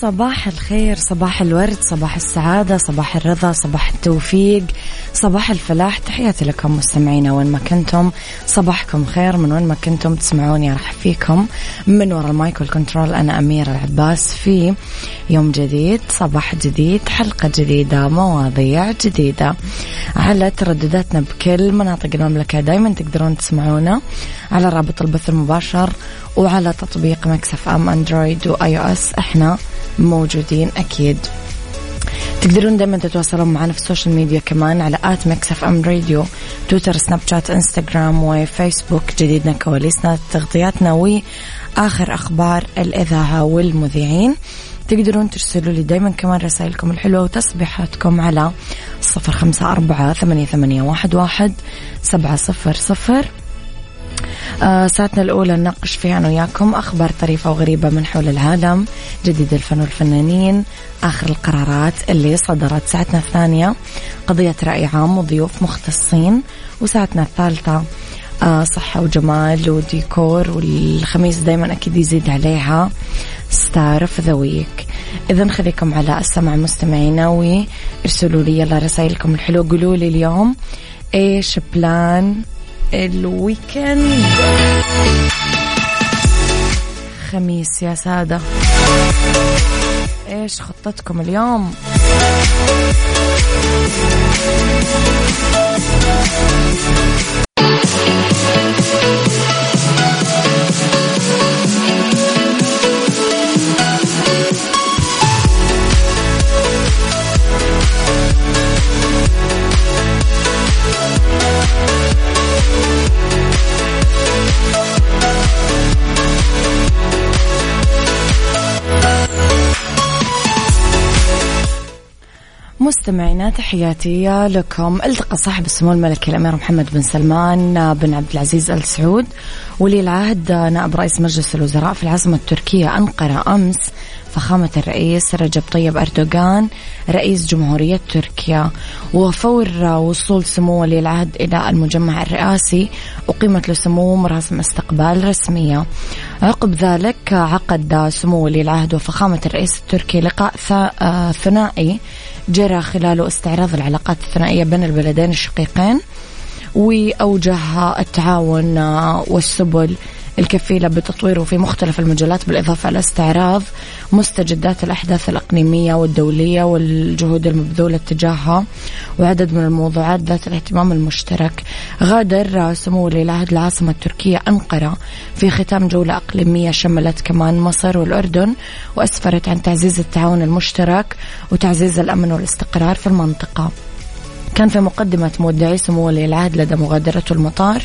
صباح الخير صباح الورد صباح السعادة صباح الرضا صباح التوفيق صباح الفلاح. تحياتي لكم مستمعينا وين ما كنتم. صباحكم خير من وين ما كنتم تسمعوني راح فيكم. من وراء ال mic وال control أنا أميرة العباس في يوم جديد صباح جديد حلقة جديدة مواضيع جديدة على تردداتنا بكل مناطق المملكة. دايما تقدرون تسمعونا على رابط البث المباشر وعلى تطبيق Mix FM Android و iOS إحنا موجودين أكيد. تقدرون دائما تتواصلون معنا في ال social media كمان على at Mix FM Radio تويتر سناب شات إنستغرام وفيسبوك. جديدنا كواليسنا تغطياتنا وآخر أخبار الإذاعة والمذيعين. تقدرون ترسلوا لي دايما كمان رسائلكم الحلوة وتصبيحاتكم على صفر خمسة أربعة ثمانية, ثمانية واحد, واحد سبعة صفر صفر. آه ساعتنا الأولى نناقش فيها أنا وياكم أخبار طريفة وغريبة من حول العالم جديد الفن والفنانين آخر القرارات اللي صدرت. ساعتنا الثانية قضية رأي عام وضيوف مختصين وساعتنا الثالثة آه صحة وجمال وديكور والخميس دايما أكيد يزيد عليها. Star of the Week. إذا خليكم على السمع مستمعينا وارسلوا لي يلا رسائلكم الحلوة. قولوا لي اليوم إيش بلان الويكند. خميس يا سادة. إيش خطتكم اليوم؟ مستمعينا تحياتي لكم. ألتقى صاحب السمو الملكي الامير محمد بن سلمان بن عبد العزيز آل سعود ولي العهد نائب رئيس مجلس الوزراء في العاصمة التركية أنقرة أمس فخامة الرئيس رجب طيب أردوغان رئيس جمهورية تركيا. وفور وصول سمو ولي العهد إلى المجمع الرئاسي أقيمت لسمو مراسم استقبال رسمية. عقب ذلك عقد سمو ولي العهد وفخامة الرئيس التركي لقاء ثنائي جرى خلاله استعراض العلاقات الثنائية بين البلدين الشقيقين وأوجه التعاون والسبل الكفيلة بتطويره في مختلف المجالات بالإضافة إلى استعراض مستجدات الأحداث الإقليمية والدولية والجهود المبذولة تجاهها وعدد من الموضوعات ذات الاهتمام المشترك. غادر سمو ولي العهد العاصمة التركية أنقرة في ختام جولة إقليمية شملت كمان مصر والأردن وأسفرت عن تعزيز التعاون المشترك وتعزيز الأمن والاستقرار في المنطقة. كان في مقدمة مودعي سمو ولي العهد لدى مغادرته المطار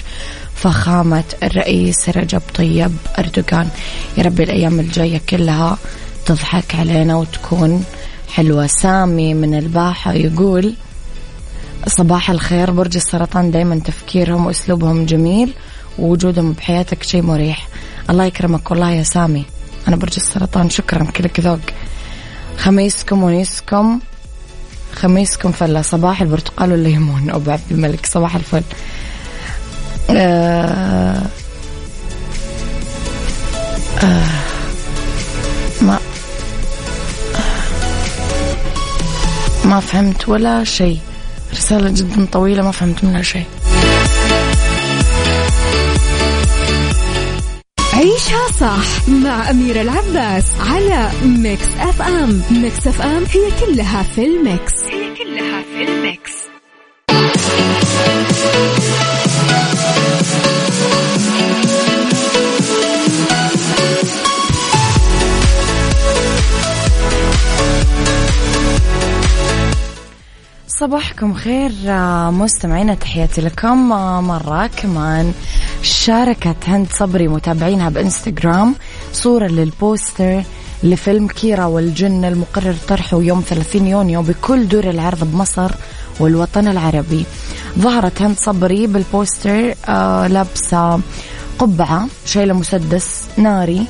فخامة الرئيس رجب طيب أردوغان. يا رب الأيام الجاية كلها تضحك علينا وتكون حلوة. سامي من الباحة يقول صباح الخير برج السرطان دايما تفكيرهم وأسلوبهم جميل ووجودهم بحياتك شيء مريح. الله يكرمك والله يا سامي. أنا برج السرطان شكرا كلك ذوق. خميسكم ونيسكم خميسكم فلا صباح البرتقال والليمون. أبو عبد الملك صباح الفل. آه آه ما ما فهمت ولا شيء. رسالة جدا طويلة ما فهمت منها شيء. عيشها صح مع أميرة العباس على Mix FM. Mix FM هي كلها في ال mix. هي كلها في ال mix. صباحكم خير آه، مستمعينا تحياتي لكم آه، مرة كمان. شاركت هند صبري متابعينها بإنستغرام صورة لل poster لفيلم كيرا والجن المقرر طرحه يوم 30 يونيو بكل دور العرض بمصر والوطن العربي. ظهرت هند صبري بال poster آه لابسة قبعة شايلة مسدس ناري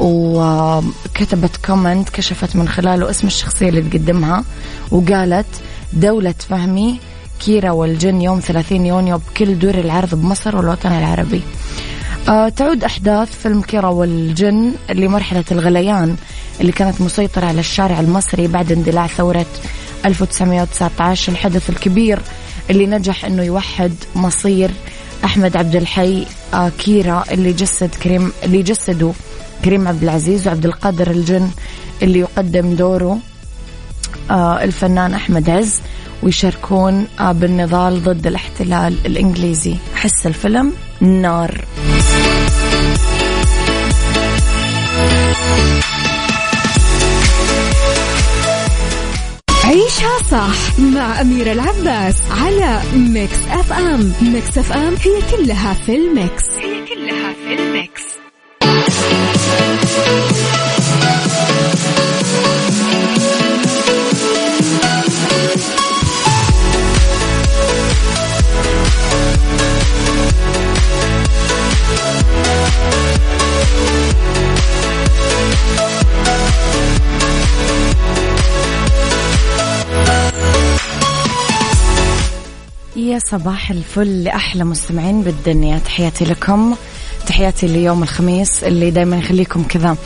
وكتبت comment كشفت من خلاله اسم الشخصية اللي تقدمها وقالت دولة فهمي كيرا والجن يوم 30 يونيو بكل دور العرض بمصر والوطن العربي. آه تعود أحداث فيلم كيرا والجن لمرحلة الغليان اللي كانت مسيطرة على الشارع المصري بعد اندلاع ثورة 1919 الحدث الكبير اللي نجح أنه يوحد مصير أحمد عبد الحي آه كيرا اللي جسد كريم اللي جسده كريم عبد العزيز وعبد القادر الجن اللي يقدم دوره آه الفنان أحمد عز. ويشاركون آه بالنضال ضد الاحتلال الإنجليزي. أحس الفيلم نار. عيشها صح مع أميرة العباس على Mix FM Mix FM هي كلها في ال mix. هي كلها في ال mix. يا صباح الفل لأحلى مستمعين بالدنيا. تحياتي لكم. تحياتي ليوم الخميس اللي دايما يخليكم كذا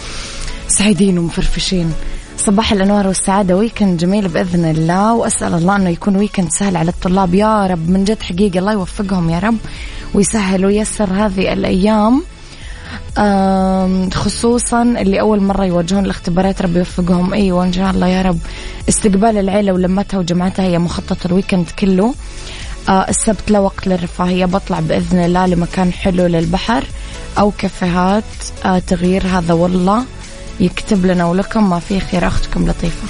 سعيدين ومفرفشين. صباح الأنوار والسعادة. ويكند جميل بإذن الله. وأسأل الله أنه يكون ويكند سهل على الطلاب. يا رب من جد حقيقة الله يوفقهم يا رب ويسهل ويسر هذه الأيام. خصوصا اللي أول مرة يواجهون الاختبارات ربي يوفقهم. أيوة إن شاء الله يا رب. استقبال العيلة ولمتها وجمعتها هي مخطط ال weekend كله. آه السبت لا وقت للرفاهية بطلع بإذن الله لمكان حلو للبحر أو كافيهات. آه تغيير هذا والله يكتب لنا ولكم. ما فيه خير أختكم لطيفة.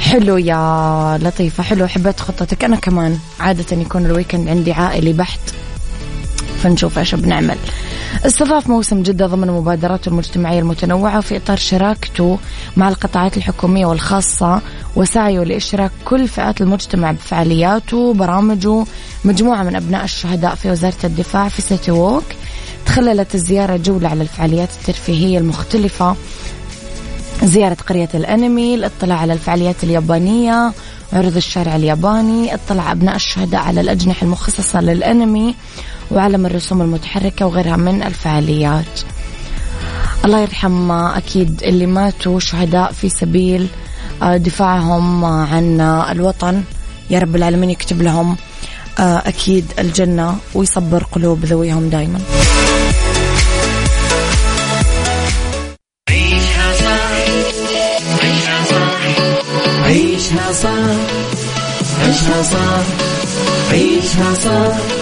حلو يا لطيفة حلو. حبيت خطتك. أنا كمان عادة يكون ال weekend عندي عائلي بحت. فنشوف إيش بنعمل. استضاف موسم جدة ضمن مبادراته المجتمعية المتنوعة في إطار شراكته مع القطاعات الحكومية والخاصة وسعيه لإشراك كل فئات المجتمع بفعالياته وبرامجه. مجموعة من أبناء الشهداء في وزارة الدفاع في سيتي ووك تخللت الزيارة جولة على الفعاليات الترفيهية المختلفة. زيارة قرية الأنمي الاطلاع على الفعاليات اليابانية عرض الشارع الياباني اطلع أبناء الشهداء على الأجنحة المخصصة للأنمي. وعالم الرسوم المتحركة وغيرها من الفعاليات. الله يرحم أكيد اللي ماتوا شهداء في سبيل آه، دفاعهم عن الوطن. يا رب العالمين يكتب لهم آه، أكيد الجنة ويصبر قلوب ذويهم دايما. عيشها صح عيشها صح عيشها صح عيشها عيشها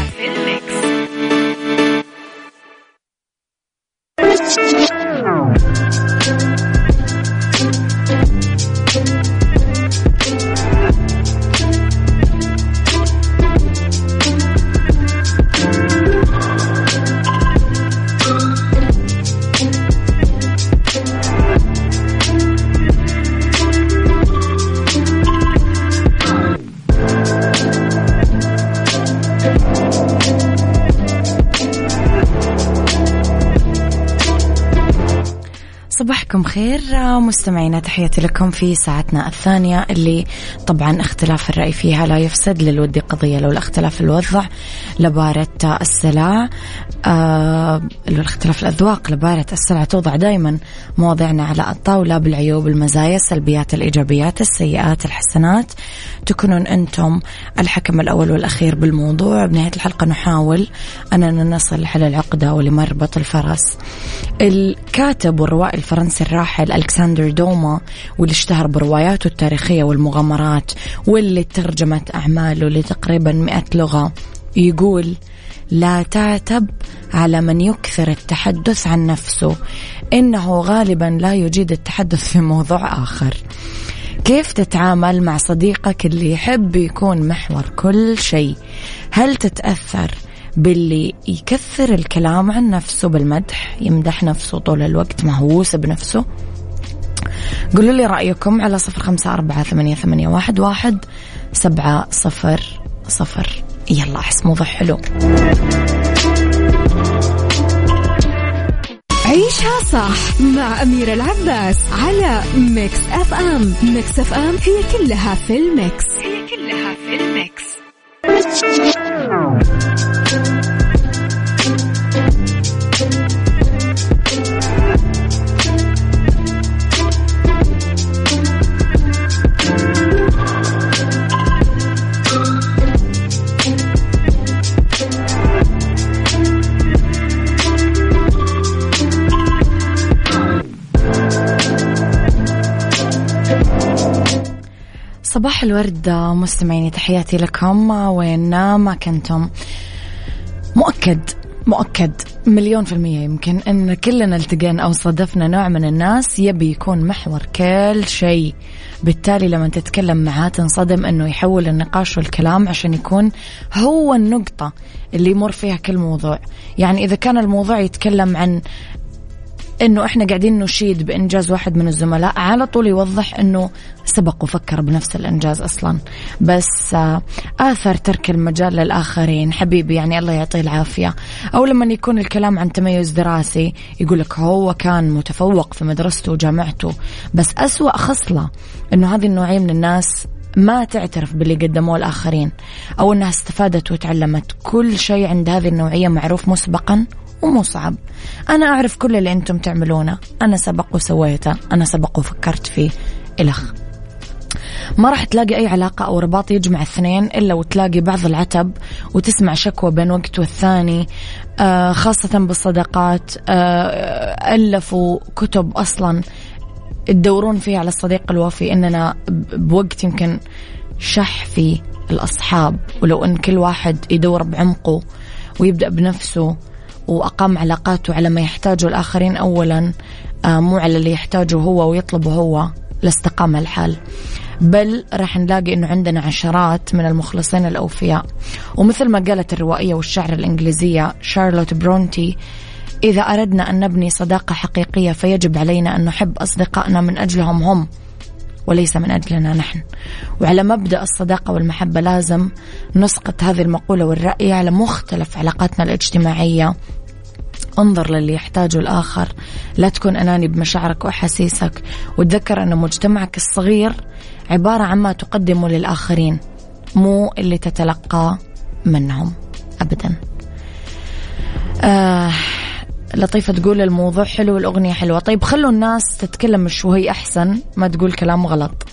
خير مستمعينا تحياتي لكم في ساعتنا الثانية اللي طبعا اختلاف الرأي فيها لا يفسد للود قضية لو الاختلاف الوضع. لبارة السلع آه الاختلاف الأذواق لبارة السلع توضع دائما مواضيعنا على الطاولة بالعيوب المزايا السلبيات الإيجابيات السيئات الحسنات. تكونون أنتم الحكم الأول والأخير بالموضوع. بنهاية الحلقة نحاول أننا نصل لحل العقدة ولمربط الفرس. الكاتب والروائي الفرنسي الراحل ألكسندر دوما واللي اشتهر برواياته التاريخية والمغامرات واللي ترجمت أعماله لتقريبا مئة لغة يقول لا تعتب على من يكثر التحدث عن نفسه. إنه غالبا لا يجيد التحدث في موضوع آخر. كيف تتعامل مع صديقك اللي يحب يكون محور كل شيء؟ هل تتأثر باللي يكثر الكلام عن نفسه بالمدح يمدح نفسه طول الوقت مهووس بنفسه؟ قولوا لي رأيكم على صفر خمسة أربعة ثمانية, ثمانية واحد, واحد سبعة صفر صفر. يلا أحس موضوع حلو. عيشها صح مع أميرة العباس على Mix FM. Mix FM هي كلها في ال mix. هي كلها في الميكس. صباح الورد مستمعيني تحياتي لكم. وين ما كنتم مؤكد مؤكد مليون في المية يمكن أن كلنا التقينا أو صادفنا نوع من الناس يبي يكون محور كل شيء. بالتالي لما تتكلم معاه تنصدم أنه يحول النقاش والكلام عشان يكون هو النقطة اللي يمر فيها كل موضوع. يعني إذا كان الموضوع يتكلم عن إنه إحنا قاعدين نشيد بإنجاز واحد من الزملاء. على طول يوضح إنه سبق وفكر بنفس الإنجاز أصلا. بس آه، اثر ترك المجال للآخرين. حبيبي يعني الله يعطيه العافية. أو لما يكون الكلام عن تميز دراسي يقول لك هو كان متفوق في مدرسته وجامعته. بس أسوأ خصلة إنه هذه النوعية من الناس ما تعترف باللي قدموه الآخرين. أو أنها استفادت وتعلمت. كل شيء عند هذه النوعية معروف مسبقا. ومو صعب. أنا أعرف كل اللي أنتم تعملونه. أنا سبق وسويته. أنا سبق وفكرت فيه. إلخ ما راح تلاقي أي علاقة أو رباط يجمع الاثنين إلا وتلاقي بعض العتب وتسمع شكوى بين وقت والثاني آه خاصة بالصداقات آه ألفوا كتب أصلا تدورون فيها على الصديق الوفي. إننا بوقت يمكن شح في الأصحاب. ولو أن كل واحد يدور بعمقه ويبدأ بنفسه وأقام علاقاته على ما يحتاجه الآخرين. أولا آه، مو على اللي يحتاجه هو ويطلبه هو لاستقام الحال. بل راح نلاقي إنه عندنا عشرات من المخلصين الأوفياء. ومثل ما قالت الروائية والشعر الإنجليزية شارلوت برونتي إذا أردنا أن نبني صداقة حقيقية فيجب علينا أن نحب أصدقائنا من أجلهم هم. وليس من أجلنا نحن. وعلى مبدأ الصداقة والمحبة لازم نسقط هذه المقولة والرأي على مختلف علاقاتنا الاجتماعية. انظر للي يحتاجه الآخر. لا تكون أناني بمشاعرك وأحاسيسك. وتذكر أن مجتمعك الصغير عبارة عما تقدمه للآخرين مو اللي تتلقى منهم أبدا. لطيفة تقول الموضوع حلو والأغنية حلوة. طيب خلوا الناس تتكلم شوي أحسن ما تقول كلام غلط.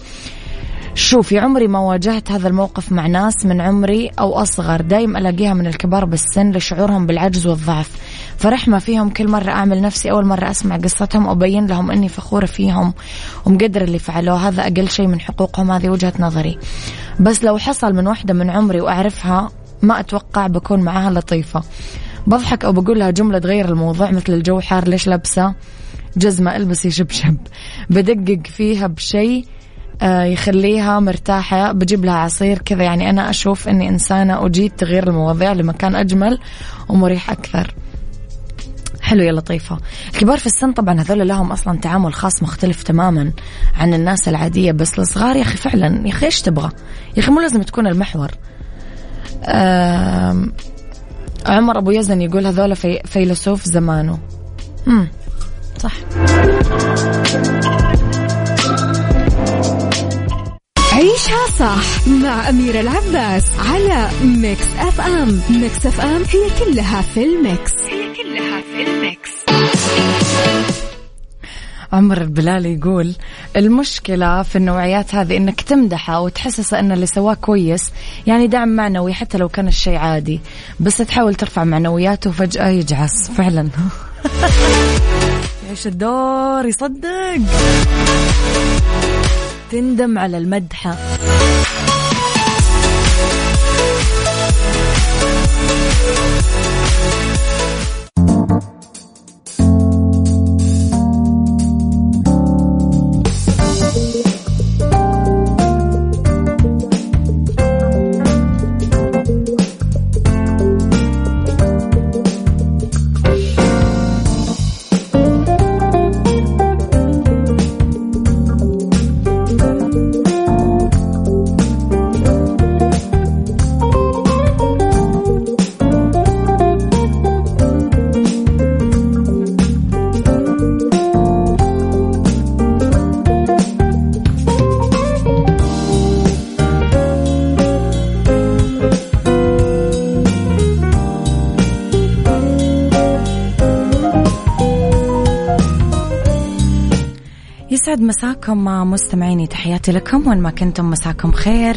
شوفي عمري ما واجهت هذا الموقف مع ناس من عمري أو أصغر. دايم ألاقيها من الكبار بالسن لشعورهم بالعجز والضعف. فرحمة فيهم كل مرة أعمل نفسي أول مرة أسمع قصتهم وأبين لهم أني فخورة فيهم ومقدر اللي فعلوه. هذا أقل شيء من حقوقهم هذه وجهة نظري. بس لو حصل من واحدة من عمري وأعرفها ما أتوقع بكون معاها لطيفة. بضحك أو بقول لها جملة تغير الموضوع مثل الجو حار ليش لابسة؟ جزمة ألبسي شبشب. بدقق فيها بشيء آه، يخليها مرتاحة بجيب لها عصير كذا. يعني أنا أشوف أني إنسانة أجيد تغيير المواضيع لمكان أجمل ومريح أكثر. حلو يا لطيفة. الكبار في السن طبعا هذول لهم أصلا تعامل خاص مختلف تماما عن الناس العادية بس الصغار يا أخي فعلا يا أخي إيش تبغى؟ يا أخي مو لازم تكون المحور. عمر أبو يزن يقول هذول في فيلسوف زمانه. مم. صح. عيشها صح مع أميرة العباس على Mix FM Mix FM هي كلها في ال mix. هي كلها في الميكس. عمر البلالي يقول المشكلة في النوعيات هذه إنك تمدحه وتحسسه ان اللي سواه كويس يعني دعم معنوي حتى لو كان الشيء عادي بس تحاول ترفع معنوياته وفجأة يجعس فعلا. يعيش الدور يصدق. تندم على المدحة. مساكم مستمعيني تحياتي لكم وين ما كنتم مساكم خير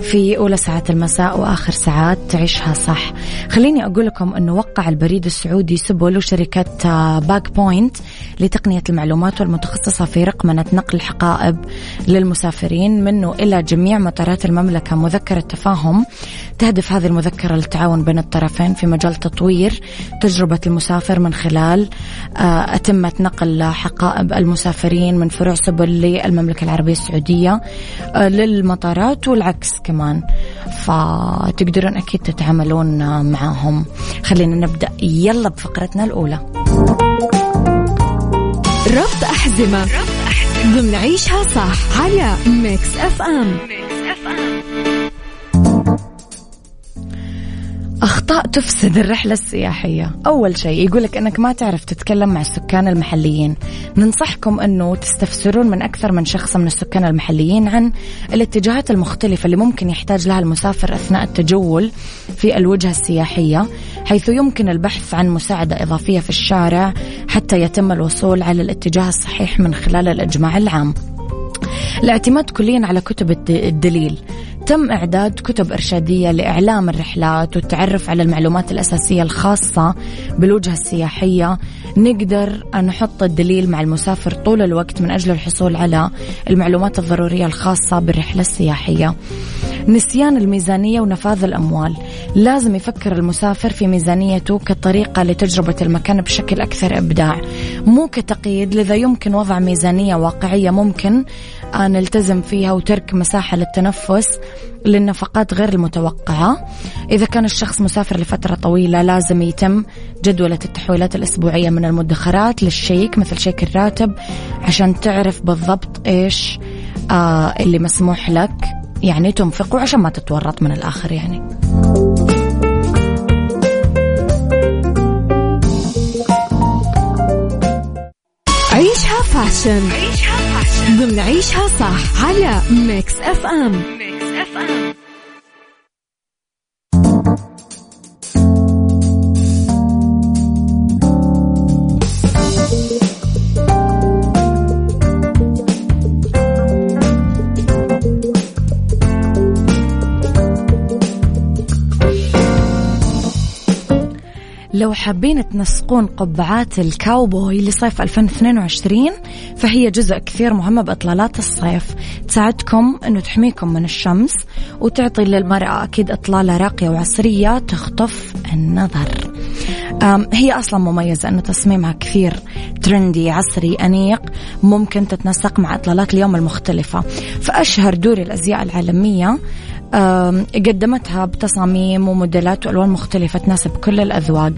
في أولى ساعات المساء وآخر ساعات عيشها صح. خليني أقول لكم أنه وقع البريد السعودي سبل وشركة Bag Point لتقنية المعلومات والمتخصصة في رقمنة نقل الحقائب للمسافرين منه إلى جميع مطارات المملكة. مذكرة تفاهم تهدف هذه المذكرة للتعاون بين الطرفين في مجال تطوير تجربة المسافر من خلال آه، أتمتة نقل حقائب المسافرين من فروع سبل للمملكة العربية السعودية آه، للمطارات والعكس كمان. فتقدرون أكيد تتعاملون معهم. خلينا نبدأ. يلا بفقرتنا الأولى. ربط أحزمة ضمن عيشها صح على Mix FM أخطاء تفسد الرحلة السياحية. أول شيء يقولك أنك ما تعرف تتكلم مع السكان المحليين. ننصحكم أنه تستفسرون من أكثر من شخص من السكان المحليين عن الاتجاهات المختلفة اللي ممكن يحتاج لها المسافر أثناء التجول في الوجهة السياحية حيث يمكن البحث عن مساعدة إضافية في الشارع حتى يتم الوصول على الاتجاه الصحيح من خلال الإجماع العام. الاعتماد كليا على كتب الدليل. تم إعداد كتب إرشادية لإعلام الرحلات والتعرف على المعلومات الأساسية الخاصة بالوجهة السياحية. نقدر نحط الدليل مع المسافر طول الوقت من أجل الحصول على المعلومات الضرورية الخاصة بالرحلة السياحية. نسيان الميزانية ونفاذ الأموال. لازم يفكر المسافر في ميزانيته كطريقة لتجربة المكان بشكل أكثر إبداع. مو كتقييد لذا يمكن وضع ميزانية واقعية ممكن نلتزم فيها وترك مساحة للتنفس للنفقات غير المتوقعة. إذا كان الشخص مسافر لفترة طويلة لازم يتم جدولة التحويلات الأسبوعية من المدخرات للشيك مثل شيك الراتب عشان تعرف بالضبط إيش آه اللي مسموح لك. يعني تنفقه عشان ما تتورط من الآخر يعني. عيشها fashion. عيشها fashion. ضمن عيشها صح. على Mix FM Mix FM لو حابين تنسقون قبعات الكاوبوي لصيف 2022 فهي جزء كثير مهم بإطلالات الصيف. تساعدكم أنه تحميكم من الشمس وتعطي للمرأة أكيد إطلالة راقية وعصرية تخطف النظر. هي أصلا مميزة أنه تصميمها كثير ترندي عصري أنيق ممكن تتنسق مع إطلالات اليوم المختلفة. فأشهر دور الأزياء العالمية قدمتها بتصاميم وموديلات وألوان مختلفة تناسب كل الأذواق.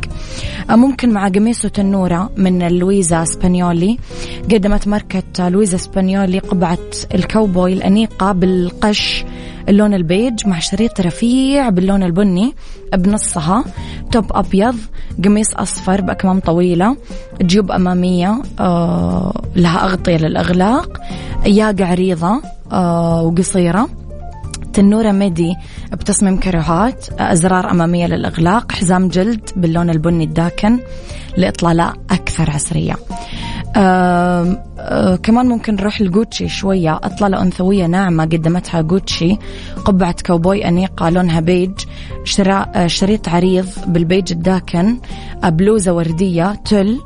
آه، ممكن مع قميص وتنورة من لويزا سبانيولي. قدمت ماركة لويزا سبانيولي قبعة الكوبوي الأنيقة بالقش اللون البيج مع شريط رفيع باللون البني بنصها. top أبيض قميص أصفر بأكمام طويلة جيوب أمامية آه لها أغطية للإغلاق ياقة عريضة آه وقصيرة. تنورة midi بتصميم كروهات أزرار أمامية للإغلاق حزام جلد باللون البني الداكن لإطلالة أكثر عصرية. آه آه كمان ممكن نروح لجوتشي شوية أطلالة أنثوية ناعمة قدمتها جوتشي قبعة كوبوي أنيقة لونها بيج شر شريط عريض بالبيج الداكن بلوزة وردية تل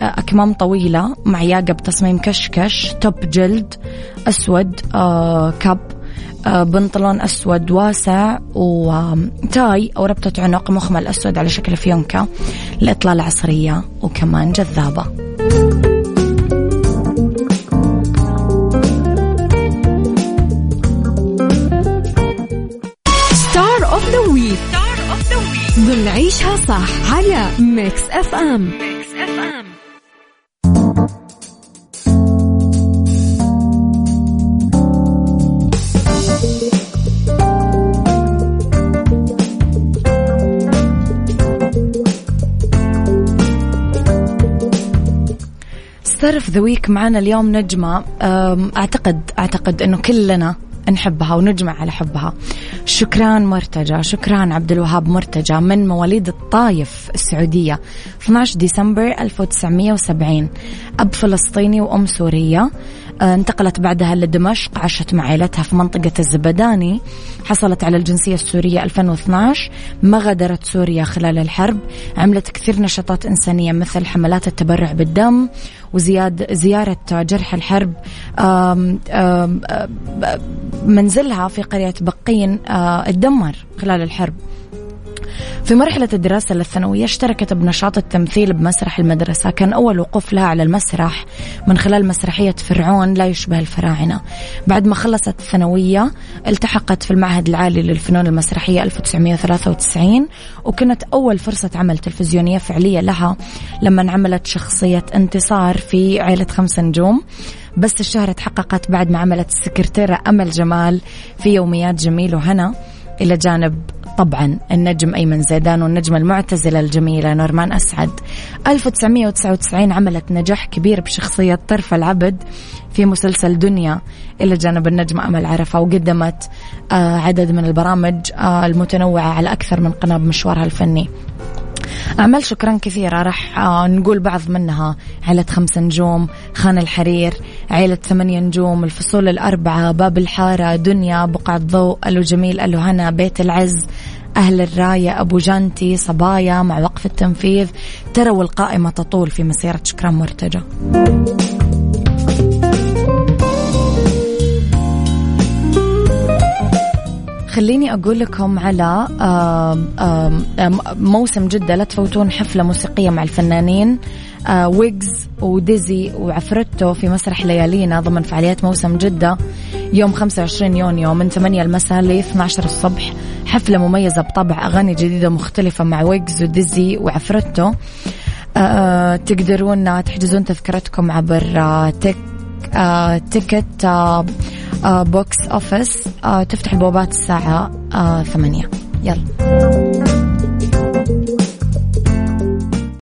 أكمام طويلة مع ياقة بتصميم كشكش top جلد أسود آه آه بنطلون أسود واسع و tie أو ربطة عنق مخمل أسود على شكل فيونكة لإطلالة عصرية وكمان جذابة. Star of the week ضمن عيشها صح على Mix FM Mix FM of the week معنا اليوم نجمة أعتقد أعتقد إنه كلنا نحبها ونجمع على حبها. شكران مرتجى شكران عبد الوهاب مرتجى من مواليد الطايف السعودية 12 ديسمبر 1970 أب فلسطيني وأم سورية. انتقلت بعدها لدمشق عاشت مع عائلتها في منطقة الزبداني. حصلت على الجنسية السورية 2012 ما غادرت سوريا خلال الحرب. عملت كثير نشاطات إنسانية مثل حملات التبرع بالدم وزياد زيارة جرح الحرب. منزلها في قرية بقين اتدمر آه، خلال الحرب. في مرحلة الدراسة الثانوية اشتركت بنشاط التمثيل بمسرح المدرسة. كان أول وقوف لها على المسرح. من خلال مسرحية فرعون لا يشبه الفراعنة. بعد ما خلصت الثانوية التحقت في المعهد العالي للفنون المسرحية 1993 وكانت أول فرصة عمل تلفزيونية فعلية لها لما عملت شخصية انتصار في عائلة خمس نجوم. بس الشهرة تحققت بعد ما عملت السكرتيرة أمل جمال في يوميات جميل وهنا. إلى جانب طبعا النجم أيمن زيدان والنجمة المعتزلة الجميلة نورمان أسعد. 1999 عملت نجاح كبير بشخصية طرف العبد في مسلسل دنيا. إلى جانب النجمة أمل عرفة وقدمت آه، عدد من البرامج آه، المتنوعة على أكثر من قناة بمشوارها الفني. أعمال شكرا كثيرة. راح آه، نقول بعض منها. عيلة خمس نجوم خان الحرير عيلة ثمانية نجوم الفصول الأربعة باب الحارة دنيا بقعة ضوء ألو جميل ألو هنا بيت العز أهل الراية أبو جانتي صبايا مع وقف التنفيذ ترى والقائمة تطول في مسيرة شكران مرتجى خليني أقول لكم على موسم جدة لا تفوتون حفلة موسيقية مع الفنانين ويجز وديزي وعفرتو في مسرح ليالينا ضمن فعاليات موسم جدة يوم 25 يونيو من 8 المساء ل 12 الصبح. حفلة مميزة بطبع أغاني جديدة مختلفة مع ويجز وديزي وعفرتو تقدرون تحجزون تذكرتكم عبر تك ticket box office تفتح البوابات الساعة ثمانية. يلا.